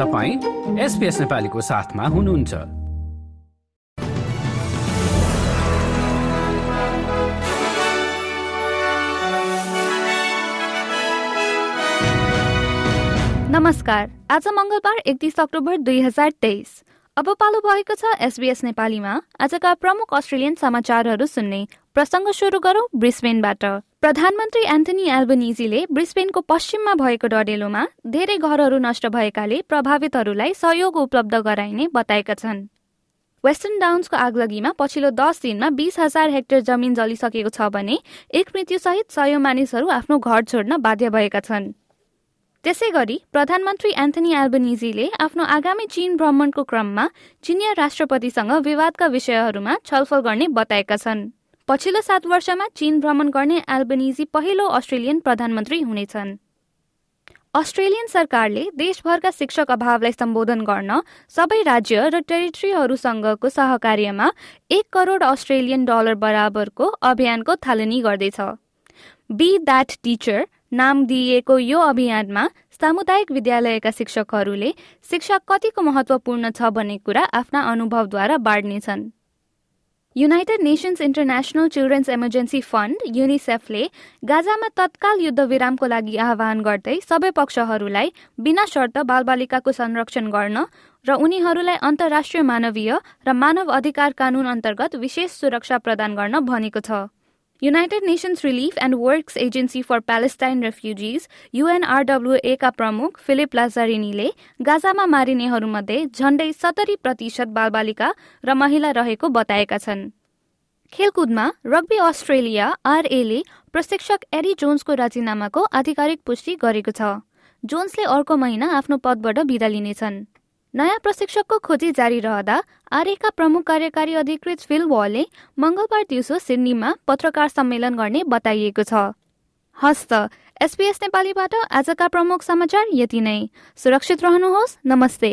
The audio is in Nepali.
तपाईँ एसपिएस नेपालीको साथमा हुनुहुन्छ। नमस्कार। आज मङ्गलबार एकतिस अक्टोबर दुई हजार तेइस। अब पालो भएको छ एसबीएस नेपालीमा। आजका प्रमुख अस्ट्रेलियन समाचारहरू सुन्ने प्रसङ्ग सुरु गरौं ब्रिस्बेनबाट। प्रधानमन्त्री एन्थनी एल्बनिजीले ब्रिस्बेनको पश्चिममा भएको डडेलोमा धेरै घरहरू नष्ट भएकाले प्रभावितहरूलाई सहयोग उपलब्ध गराइने बताएका छन्। वेस्टर्न डाउन्सको आगलगीमा पछिल्लो दस दिनमा बीस हजार हेक्टर जमिन जलिसकेको छ भने एक मृत्युसहित सय मानिसहरू आफ्नो घर छोड्न बाध्य भएका छन्। त्यसै गरी प्रधानमन्त्री एन्थनी एल्बनिजीले आफ्नो आगामी चीन भ्रमणको क्रममा चिनिया राष्ट्रपतिसँग विवादका विषयहरूमा छलफल गर्ने बताएका छन्। पछिल्लो सात वर्षमा चीन भ्रमण गर्ने एल्बनिजी पहिलो अस्ट्रेलियन प्रधानमन्त्री हुनेछन्। अस्ट्रेलियन सरकारले देशभरका शिक्षक अभावलाई सम्बोधन गर्न सबै राज्य र टेरिटरीहरूसँगको सहकार्यमा एक करोड अस्ट्रेलियन डलर बराबरको अभियानको थालनी गर्दैछ। बी द्याट टिचर नाम दिइएको यो अभियानमा सामुदायिक विद्यालयका शिक्षकहरूले शिक्षा कतिको महत्वपूर्ण छ भन्ने कुरा आफ्ना अनुभवद्वारा बाँड्नेछन्। United Nations International Children's Emergency Fund युनिसेफले गाजामा तत्काल युद्धविरामको लागि आह्वान गर्दै सबै पक्षहरूलाई बिना शर्त बालबालिकाको संरक्षण गर्न र उनीहरूलाई अन्तर्राष्ट्रिय मानवीय र मानव अधिकार कानून अन्तर्गत विशेष सुरक्षा प्रदान गर्न भनेको छ। United Nations Relief and Works Agency for Palestine Refugees युएनआरडब्ल्युएका प्रमुख फिलिप लाजारिनीले गाजामा मारिनेहरूमध्ये झण्डै सत्तरी प्रतिशत बालबालिका र महिला रहेको बताएका छन् खेलकुदमा रग्बी अस्ट्रेलिया आरएले प्रशिक्षक एरी जोन्सको राजीनामाको आधिकारिक पुष्टि गरेको छ जोन्सले अर्को महिना आफ्नो पदबाट बिदा लिनेछन् नयाँ प्रशिक्षकको खोजी जारी रहँदा आर्यका प्रमुख कार्यकारी अधिकृत फिल वलले मंगलबार दिउँसो सिडनीमा पत्रकार सम्मेलन गर्ने बताइएको छ। हस्त एसपीएस नेपालीबाट आजका प्रमुख समाचार यति नै। सुरक्षित रहनुहोस्। नमस्ते।